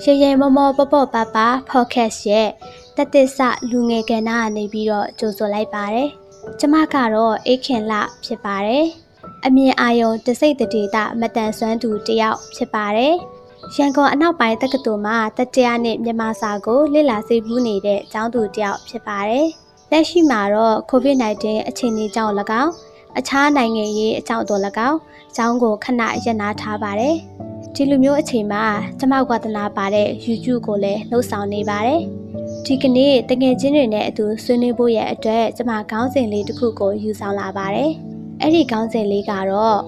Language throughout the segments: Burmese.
ရေရေမောမောပပပပဖော့ကတ်ရဲ့တတစ္ဆလူငယ်ကဏ္ဍကနေပြီးတော့ကြိုဆိုလိုက်ပါတယ်။ကျမကတော့အေးခင်လဖြစ်ပါတယ်။အမြင်အာယုံတစိတ်တဒေတာမတန်ဆွမ်းသူတယောက်ဖြစ်ပါတယ်။ရန်ကုန်အနောက်ပိုင်းတက္ကသိုလ်မှာတတိယနှစ်မြန်မာစာကိုလေ့လာစိတ်ကူးနေတဲ့ကျောင်းသူတယောက်ဖြစ်ပါတယ်။လက်ရှိမှာတော့ COVID-19 အခြေအနေကြောင့်၎င်းအခြားနိုင်ငံရေးအကြောင်းတို့၎င်းကျောင်းကိုခဏရပ်နားထားပါတယ်။ ဒီလိုမျိုးအချိန်မှာကျမဝါသနာပါတဲ့ YouTube ကိုလည်းလှုပ်ဆောင်နေပါတယ်။ဒီကနေ့တငယ်ချင်းတွေနဲ့အတူဆွေးနွေးဖို့ရဲ့အတွက်ကျမခေါင်းစဉ်လေးတစ်ခုကိုယူဆောင်လာပါတယ်။အဲ့ဒီခေါင်းစဉ်လေးကတော့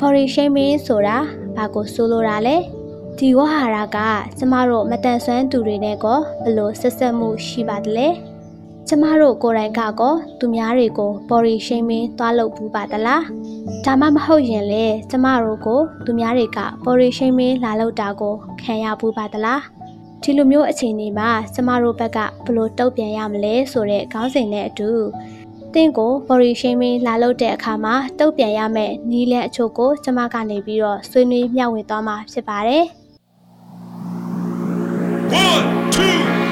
body shaming ဆိုတာဘာကိုဆိုလိုတာလဲ။ဒီဝဟာရကကျမတို့မတန်ဆွမ်းသူတွေနဲ့ကောဘယ်လိုဆက်ဆက်မှုရှိပါသလဲ။ ကျမတို့ကိုယ်တိုင်ကကောသူများတွေကို body shaming သွားလုပ်ဘူးပါတလားဒါမှမဟုတ်ရင်လေကျမတို့ကိုသူများတွေက body shaming လာလုပ်တာကိုခံရဘူးပါတလားဒီလိုမျိုးအခြေအနေမှာကျမတို့ဘက်ကဘယ်လိုတုံ့ပြန်ရမလဲဆိုတဲ့ခေါင်းစဉ်နဲ့အတူတင့်ကို body shaming လာလုပ်တဲ့အခါမှာတုံ့ပြန်ရမယ့်နည်းလမ်းအချို့ကိုကျမကနေပြီးတော့ဆွေးနွေးမျှဝေသွားမှာဖြစ်ပါတယ်1 2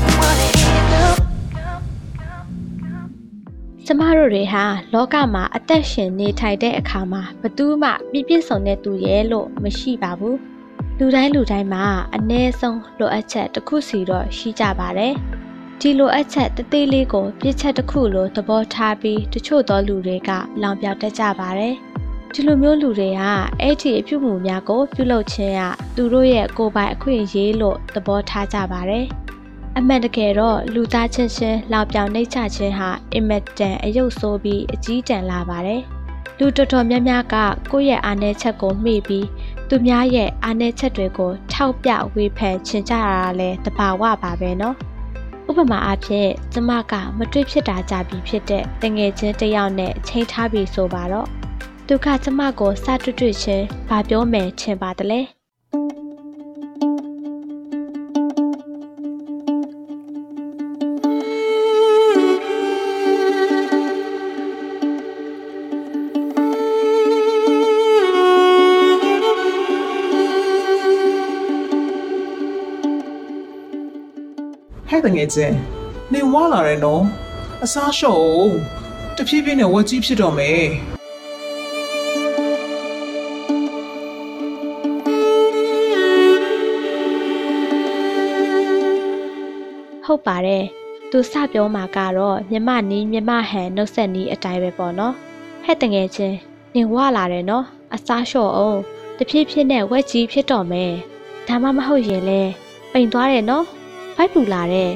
ကျမတို့တွေဟာလောကမှာအသက်ရှင်နေထိုင်တဲ့အခါမှာဘသူမှပြည့်ပြည့်စုံတဲ့သူရဲ့လို့မရှိပါဘူးလူတိုင်းလူတိုင်းမှာအ ਨੇ ဆုံးလိုအပ်ချက်တစ်ခုစီတော့ရှိကြပါတယ်ဒီလိုအပ်ချက်တသေးလေးကိုပြည့်ချက်တစ်ခုလိုသဘောထားပြီးတချို့သောလူတွေကလောင်ပြောင်တတ်ကြပါတယ်ဒီလိုမျိုးလူတွေကအဲ့ဒီအပြုမှုများကိုပြုလုပ်ခြင်းကသူတို့ရဲ့ကိုယ်ပိုင်အခွင့်အရေးလို့သဘောထားကြပါတယ်။ အမှန်တကယ်တော့လူသားချင်းချင်းလောက်ပြောင်နှိမ့်ချခြင်းဟာအင်မတန်အယုတ်ဆိုးပြီးအကြီးတန်းလာပါတယ်။လူတော်တော်များများကကိုယ့်ရဲ့အာနယ်ချက်ကိုမှီပြီးသူများရဲ့အာနယ်ချက်တွေကိုထောက်ပြဝေဖန်ချင်ကြတာလည်းတဘာဝပါပဲနော်။ဥပမာအားဖြင့်ကျမကမတွေ့ဖြစ်တာကြပြီဖြစ်တဲ့တငယ်ချင်းတယောက်နဲ့ချိန်ထားပြီးဆိုပါတော့သူကကျမကိုစတွေ့တွေ့ချင်းဗာပြောမယ်ချင်ပါတလဲ။ တငယ်ချင်းနေဝါလာတယ်နော်အစားလျှော့တဖြည်းဖြည်းနဲ့ဝက်ကြီးဖြစ်တော့မယ်ဟုတ်ပါတယ်သူစပြောမှာကတော့မြမနီးမြမဟန်နှုတ်ဆက်နီးအတိုင်းပဲပေါ့နော်ဟဲ့တငယ်ချင်းနေဝလာတယ်နော်အစားလျှော့အောင်တဖြည်းဖြည်းနဲ့ဝက်ကြီးဖြစ်တော့မယ်ဒါမှမဟုတ်ရင်လဲပိန်သွားတယ်နော် ဖိုက်ပူလာတဲ့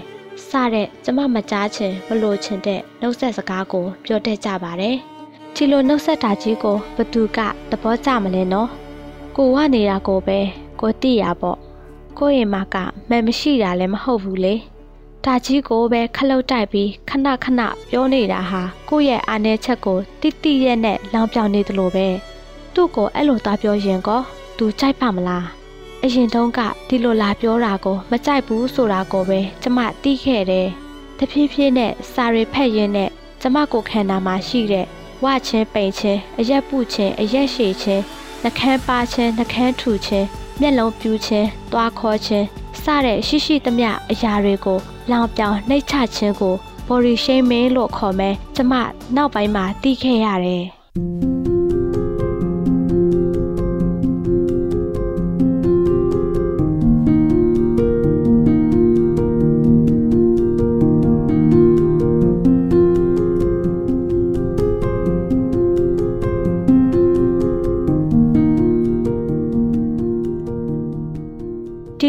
စတဲ့ကျမမကြားချင်မလို့ချင်တဲ့နှုတ်ဆက်စကားကို ပြောတတ်ကြပါတယ်။ဒီလိုနှုတ်ဆက်တာကြီးကိုဘသူကသဘောကျမလဲနော်။ကိုဝနေတာကိုပဲကိုတိရပေါ့။ကိုရင်မကမန်မရှိတာလည်းမဟုတ်ဘူးလေ။ဒါကြီးကိုပဲခလုတ်တိုက်ပြီးခဏခဏပြောနေတာဟာကိုရဲ့အာနယ်ချက်ကိုတိတိရဲ့နဲ့လောင်ပြောင်နေသလိုပဲ။သူ့ကိုအဲ့လိုသားပြောရင်ကောသူကြိုက်ပါမလား။ အရင်တုန်းကဒီလိုလာပြောတာကိုမကြိုက်ဘူးဆိုတာကိုပဲကျမတီးခဲ့တယ်။တဖြည်းဖြည်းနဲ့စာရီဖက်ရင်းနဲ့ကျမကိုခန္ဓာမှာရှိတဲ့ဝချင်းပိန်ချင်းအရက်ပုချင်းအရက်ရှည်ချင်းနှကန်းပါချင်းနှကန်းထူချင်းမျက်လုံးပြူချင်းသွားခေါ်ချင်းစတဲ့ရှိရှိသမျှအရာတွေကိုလောင်ပြောင်နှိတ်ချခြင်းကို body shaming လို့ခေါ်မယ်ကျမနောက်ပိုင်းမှာသိခဲ့ရတယ်။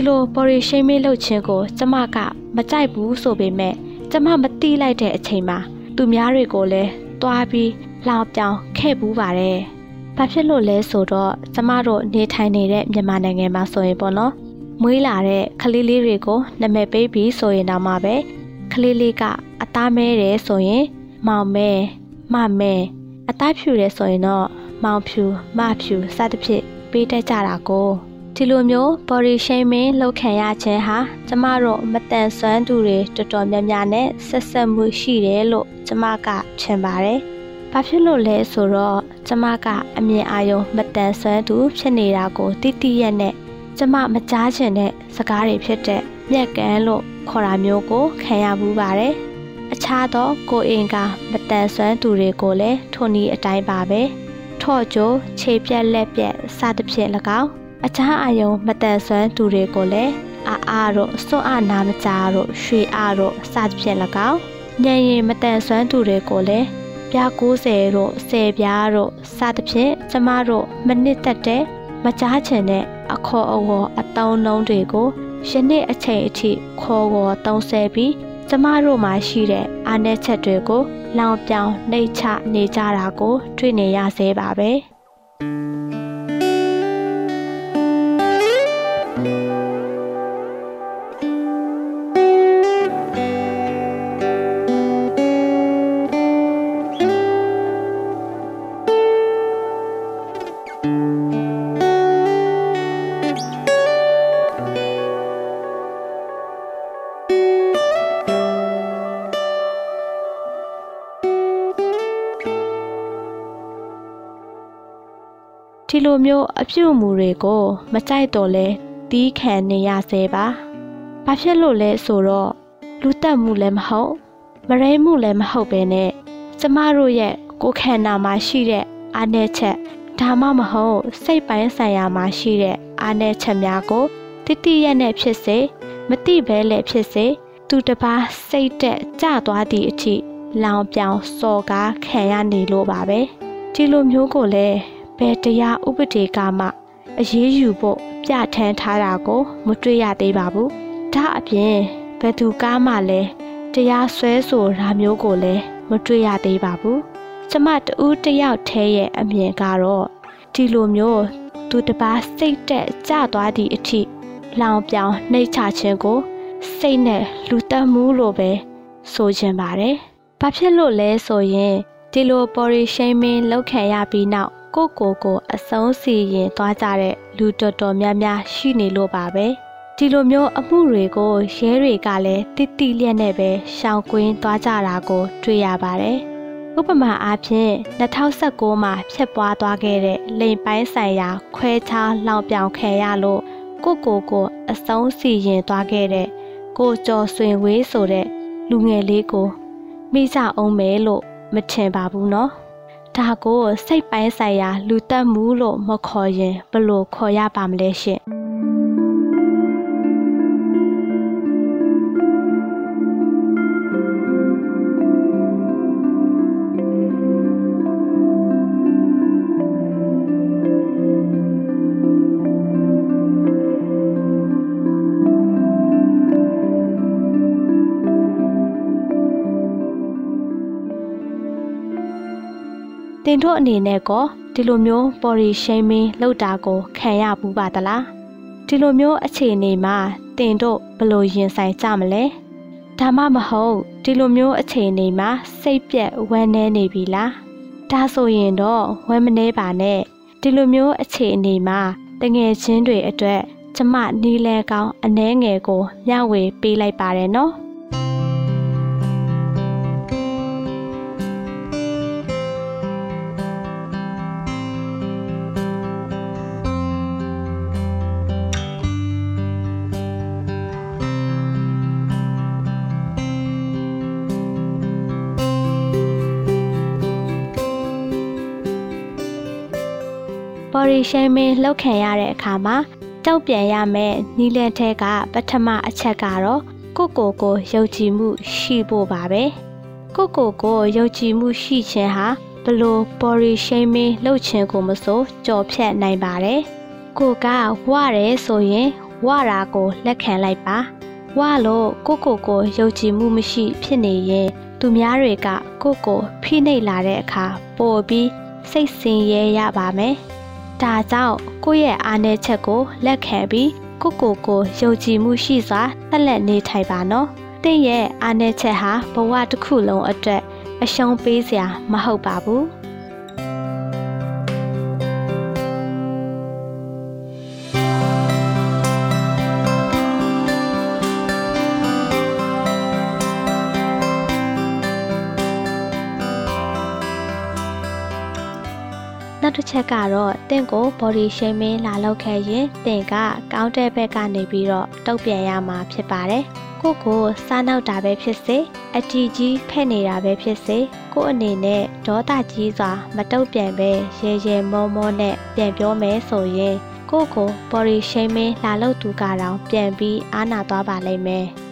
ဒီလို body shaming လုပ်ခြင်းကို ကျမက မကြိုက်ဘူးဆိုပေမဲ့ကျမမတိလိုက်တဲ့အချိန်မှာ သူများတွေကိုလည်းတွားပြီးလောင်ပြောင်ခဲ့ပူးပါတယ်။ဘာဖြစ်လို့လဲဆိုတော့ကျမတို့နေထိုင်နေတဲ့မြန်မာနိုင်ငံမှာဆိုရင်ပေါ့နော်။မွေးလာတဲ့ကလေးလေးတွေကိုနာမည်ပေးပြီးဆိုရင်တော့မှပဲကလေးလေးကအသားမဲတယ်ဆိုရင် မောင်မဲမမဲအသားဖြူတယ်ဆိုရင်တော့မောင်ဖြူမဖြူစသဖြင့်ပေးတတ်ကြတာကို ဒီလိုမျိုး body shaming လုပ်ခံရခြင်းဟာကျမတို့မတန်ဆွမ်းသူတွေတော်တော်များများနဲ့ဆက်ဆက်မှုရှိတယ်လို့ကျမကထင်ပါတယ်။ဘာဖြစ်လို့လဲဆိုတော့ကျမကအမြင်အာရုံမတန်ဆွမ်းသူဖြစ်နေတာကိုတိတိရက်နဲ့ကျမမကြားချင်တဲ့စကားတွေဖြစ်တဲ့မြက်ကန်းလို့ခေါ်တာမျိုးကိုခံရမှုပါတယ်။အခြားသောကိုအင်ကမတန်ဆွမ်းသူတွေကိုလည်းထိုနည်းအတိုင်းပါပဲ။ထော့ကျိုးခြေပြက်လက်ပြက်စသဖြင့်၎င်း အခြားအယုံမတန်ဆွမ်းသူတွေကိုလည်းအာအားတို့စွန့်အားနာမကြတို့ရွှေအားတို့စသဖြင့်၎င်းညံရင်မတန်ဆွမ်းသူတွေကိုလည်းပြား90တို့10ပြားတို့စသဖြင့်ကျမတို့မနစ်သက်တဲ့မကြားချင်တဲ့အခေါ်အဝေါ်အတောင်းနှုံးတွေကိုယနေ့အချိန်အထိခေါ်ခေါ်သုံးဆဲပြီးကျမတို့မှာရှိတဲ့အားနည်းချက်တွေကိုလောင်ပြောင်နှိတ်ချနေကြတာကို တွေ့နေရသေးပါပဲ။ ဒီလိုမျိုးအပြုအမူတွေကို မကြိုက်တော့လဲတီးခံနေရစေပါ။ဘာဖြစ်လို့လဲဆိုတော့လူတက်မှုလည်းမဟုတ်မရဲမှုလည်းမဟုတ်ပဲနဲ့ကျမတို့ရဲ့ကိုယ်ခန္ဓာမှာရှိတဲ့အားနည်းချက်ဒါမှမဟုတ်စိတ်ပိုင်းဆိုင်ရာမှာရှိတဲ့အားနည်းချက်များကိုတိတိရက်နဲ့ဖြစ်စေမတိဘဲလည်းဖြစ်စေသူတစ်ပါးစိတ်တက်ကြသွားသည့်အထိလောင်ပြောင်စော်ကားခံရနေလို့ပါပဲဒီလိုမျိုးကိုလည်း ဘယ်တရားဥပဒေကမှအရေးယူဖို့ပြဋ္ဌာန်းထားတာကို မတွေ့ရသေးပါဘူး။ဒါအပြင်ဘယ်သူကားမှလည်းတရားစွဲဆိုတာမျိုးကိုလည်းမတွေ့ရသေးပါဘူး။ကျမတူးတယောက်ထဲရဲ့အမြင်ကတော့ဒီလိုမျိုးသူတပားစိတ်တက်ကြသွားသည့်အထိလောင်ပြောင်နှိတ်ချခြင်းကို စိတ်နဲ့လူတက်မှုလို့ပဲဆိုချင်ပါတယ်။ဘာဖြစ်လို့လဲဆိုရင်ဒီလို body shaming လောက်ခံရပြီးနောက် ကိုကိုကိုအဆုံးစီရင်သွားကြတဲ့လူတော်တော်များများရှိနေလို့ပါပဲဒီလိုမျိုးအမှုတွေကိုရဲတွေကလည်းတိတိလျက်နဲ့ပဲရှောင်ကွင်းသွားကြတာကို တွေ့ရပါတယ်ဥပမာအားဖြင့်2019မှာဖြစ်ပွားသွားခဲ့တဲ့လိန်ပိုင်းဆိုင်ရာ ခွဲခြားလောင်ပြောင်ခံရလို့ကိုကိုကိုအဆုံးစီရင်သွားခဲ့တဲ့ကိုကျော်ဆွင်ဝေးဆိုတဲ့လူငယ်လေးကိုမိကြအောင်မယ်လို့မထင်ပါဘူးနော် ဒါကိုစိတ်ပိုင်းဆိုင်ရာ လူတက်မှုလို့မခေါ်ရင်ဘလို့ခေါ်ရပါမလဲရှင် တင်တို့အနေနဲ့ကောဒီလိုမျိုး body shaming လုပ်တာကိုခံရဘူးပါသလားဒီလိုမျိုးအခြေအနေမှာတင်တို့ဘယ်လိုရင်ဆိုင်ကြမလဲဒါမှမဟုတ်ဒီလိုမျိုးအခြေအနေမှာစိတ်ပြက်ဝမ်းနည်းနေပြီလားဒါဆိုရင်တော့ဝမ်းမနှဲပါနဲ့ဒီလိုမျိုးအခြေအနေမှာတငယ်ချင်းတွေအတွက်ကျမနီးလဲကောင်းအနှဲငယ်ကိုမျှဝေပေးလိုက်ပါတယ်နော် ဘော်ရီရှိန်မင်းလှုပ်ခံရတဲ့အခါမှာတောက်ပြန်ရမယ်နီလန်ထဲကပထမအချက်ကတော့ကိုကိုကိုယုံကြည်မှုရှိဖို့ပါပဲကိုကိုကိုယုံကြည်မှုရှိခြင်းဟာဘလို့ဘော်ရီရှိန်မင်းလှုပ်ခြင်းကိုမဆိုကြော်ဖြတ်နိုင်ပါတယ်ကိုကဝရဲဆိုရင်ဝတာကိုလက်ခံလိုက်ပါဝါလို့ကိုကိုကိုယုံကြည်မှုမရှိဖြစ်နေရင်သူများတွေကကိုကိုဖိနှိပ်လာတဲ့အခါပို့ပြီးစိတ်ဆင်းရဲရပါမယ်။ ဒါကြောင့်ကိုယ့်ရဲ့အားနည်းချက်ကိုလက်ခံပြီးကိုကိုကိုယုံကြည်မှုရှိစွာသက်လက်နေထိုင်ပါနော်။တင့်ရဲ့အားနည်းချက်ဟာဘဝတစ်ခုလုံးအတွက်အရှုံးပေးစရာမဟုတ်ပါဘူး။ တစ်ချက်ကတော့တင့်ကို body shaming လာလောက်ခဲ့ရင်တင့်ကကောင်းတဲ့ဘက်ကနေပြီးတော့တုတ်ပြန်ရမှာဖြစ်ပါတယ်။ကိုကိုစားနောက်တာပဲဖြစ်စေအတီကြီးဖဲ့နေတာပဲဖြစ်စေကိုအနေနဲ့ဒေါသကြီးစွာမတုတ်ပြန်ပဲရေရေမောမောနဲ့ပြန်ပြောမယ်ဆိုရင်ကိုကို body shaming လာလောက်သူကတော့ပြန်ပြီးအားနာသွားပါလိမ့်မယ်။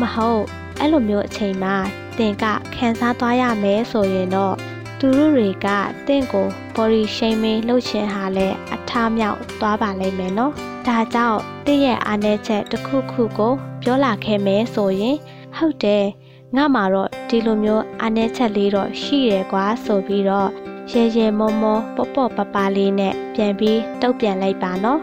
မှမဟုတ်အဲ့လိုမျိုးအချိန်မှာတင်ကခံစားသွားရမယ်ဆိုရင်တော့သူတို့တွေကတင့်ကို body shaming လုပ်ချင်ဟာလဲအထားမြောက်သွားပါလိမ့်မယ်နော်ဒါကြောင့်တင့်ရဲ့အားနည်းချက်တစ်ခုခုကိုပြောလာခဲ့မယ်ဆိုရင်ဟုတ်တယ်ငါမှာတော့ဒီလိုမျိုးအားနည်းချက်လေးတော့ရှိရကွာဆိုပြီးတော့ရေရေမောမောပေါ့ပေါ့ပပလေးနဲ့ပြန်ပြီးတုတ်ပြန်လိုက်ပါနော်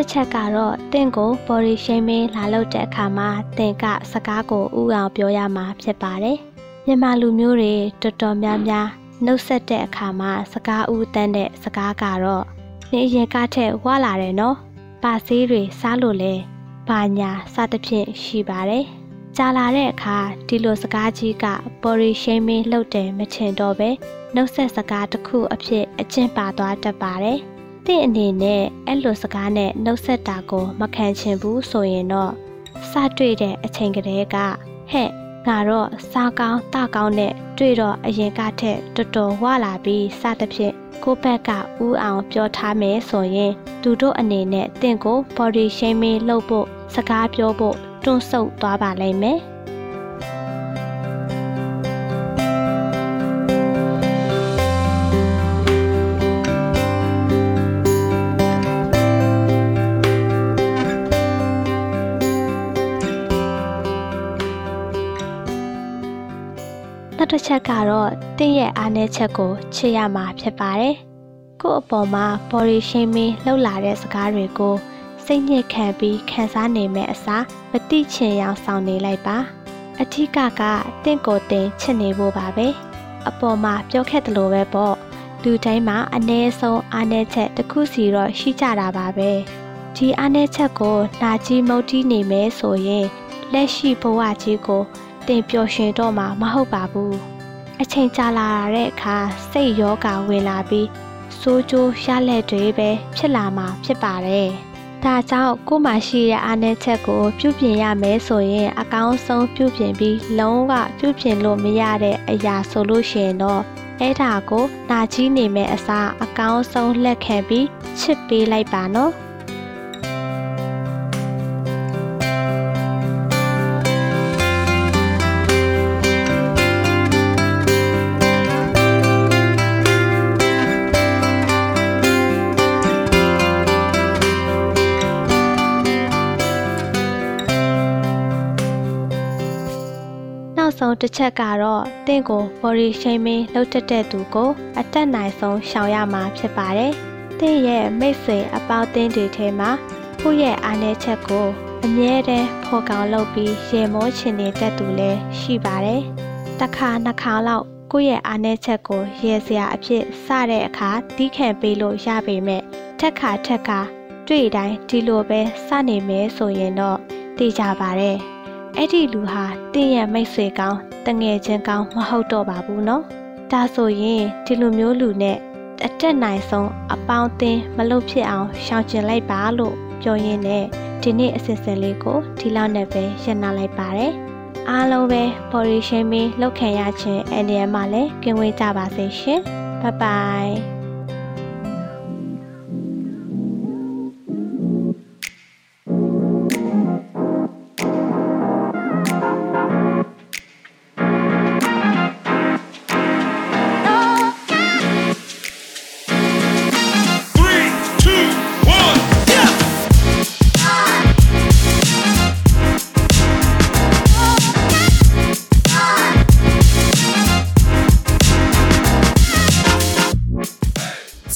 တစ်ချက်ကတော့တင့်ကို body shaming လာလုပ်တဲ့အခါမှာတင်ကစကားကိုဥအောင်ပြောရမှာဖြစ်ပါတယ်။မြန်မာလူမျိုးတွေတော်တော်များများနှုတ်ဆက်တဲ့အခါမှာစကားဥတန်းတဲ့စကားကတော့နေရင်ကားထက်ဝလာတယ်နော်။ပါစေးတွေစားလို့လဲဘာညာစသဖြင့်ရှိပါတယ်။ကြာလာတဲ့အခါဒီလိုစကားကြီးက body shaming လုပ်တယ်မချင်တော့ပဲနှုတ်ဆက်စကားတစ်ခုအဖြစ်အကျင့်ပါသွားတတ်ပါတယ်။ တင့်အနေနဲ့အဲ့လိုစကားနဲ့နှုတ်ဆက်တာကိုမခံချင်ဘူးဆိုရင်တော့စတွေ့တဲ့အချိန်ကလေးကဟဲ့ငါတော့စားကောင်းတကောင်းနဲ့တွေ့တော့အရင်ကထက်တော်တော်ဝလာပြီးစသဖြင့်ကိုဘက်ကဥအောင်ပြောထားမယ်ဆိုရင်သူတို့အနေနဲ့တင့်ကို body shaming လုပ်ဖို့စကားပြောဖို့တွန့်ဆုတ်သွားပါလိမ့်မယ်။ တစ်ချက်ကတော့တင့်ရဲ့အားနည်းချက်ကိုချစ်ရမှာဖြစ်ပါတယ်။ကို့အပေါ်မှာ body shaming လှုပ်လာတဲ့စကားတွေကိုစိတ်ညစ်ခံပြီးခံစားနေမဲ့အစားမတိချင်အောင်ဆောင်နေလိုက်ပါ။အထက်ကကတင့်ကိုတင်ချစ်နေဖို့ပါပဲ။အပေါ်မှာပြောခဲ့တယ်လို့ပဲပေါ့။လူတိုင်းမှာအ ਨੇ ဆုံးအားနည်းချက်တစ်ခုစီတော့ရှိကြတာပါပဲ။ဒီအားနည်းချက်ကိုနာကြီးမုတ်တီးနေမယ်ဆိုရင်လက်ရှိဘဝကြီးကို တင်ပျော်ရွှင်တော့မှာမဟုတ်ပါဘူးအချိန်ကြာလာတဲ့အခါစိတ်ယောဂဝင်လာပြီးစိုးကျိုးရလက်တွေပဲဖြစ်လာမှာဖြစ်ပါတယ်ဒါကြောင့်ကိုယ်မှရှိတဲ့အားနည်းချက်ကိုပြုပြင်ရမယ်ဆိုရင်အကောင်းဆုံးပြုပြင်ပြီးလုံးဝပြုပြင်လို့မရတဲ့အရာဆိုလို့ရှိရင်တော့အဲ့ဒါကိုနာကြီးနေမဲ့အစားအကောင်းဆုံးလက်ခံပြီးချစ်ပေးလိုက်ပါနော် တစ်ချက်ကတော့တင့်ကို body shaming လုပ်တတ်တဲ့သူကို အတက်နိုင်ဆုံးရှောင်ရမှာဖြစ်ပါတယ်။တင့်ရဲ့မိတ်ဆွေအပေါင်းအသင်းတွေထဲမှာကိုယ့်ရဲ့အားနည်းချက်ကိုအမြဲတမ်းဖော်ကောင်းလုပ်ပြီးရေမောချင်နေတတ်သူလည်းရှိပါတယ်။တစ်ခါနှစ်ခါလောက်ကိုယ့်ရဲ့အားနည်းချက်ကိုရေစရာအဖြစ်စတဲ့အခါတီးခံပေးလို့ရပေမဲ့ထက်ခါထက်ခါတွေ့တိုင်းဒီလိုပဲစနေမယ်ဆိုရင်တော့သိကြပါတယ်။အဲ့ဒီလူဟာတင့်ရဲ့မိတ်ဆွေကောင်း တငယ်ချင်းကောင်းမဟုတ်တော့ပါဘူးနော်ဒါဆိုရင်ဒီလိုမျိုးလူနဲ့အတက်နိုင်ဆုံးအပေါင်းအသင်းမလုပ်ဖြစ်အောင်ရှောင်ကျဉ်လိုက်ပါလို့ပြောရင်းနဲ့ဒီနေ့အစစ်အစင်လေးကိုဒီလောက်နဲ့ပဲရှင်းနာလိုက်ပါတယ်။အားလုံးပဲ body shaming လုပ်ခံရခြင်းအန္တရာယ်မှလည်းကင်းဝေးကြပါစေရှင်။ Bye bye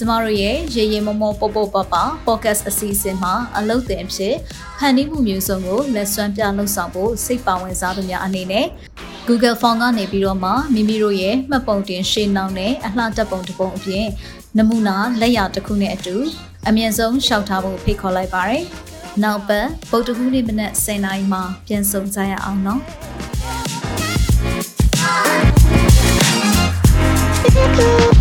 ကျမတို့ရဲ့ရေရေမောမောပေါပေါပပ podcast အစီအစဉ်မှာအလုပ်တင်ဖြစ်ဖန်တီးမှုမျိုးစုံကိုလက်စွမ်းပြလှုပ်ဆောင်ဖို့စိတ်ပါဝင်စားသူများအနေနဲ့ Google Form ကနေပြီးတော့မှမိမိတို့ရဲ့မှတ်ပုံတင်ရှင်းနှောင်းနဲ့အလှတက်ပုံတစ်ပုံအပြင်နမူနာလက်ရာတစ်ခုနဲ့အတူအမြင့်ဆုံးလျှောက်ထားဖို့ဖိတ်ခေါ်လိုက်ပါတယ်။နောက်ပတ်ပုတ်တကူးနေ့မနက်10:00နာရီမှာပြန်ဆုံကြရအောင်နော်။ Thank you.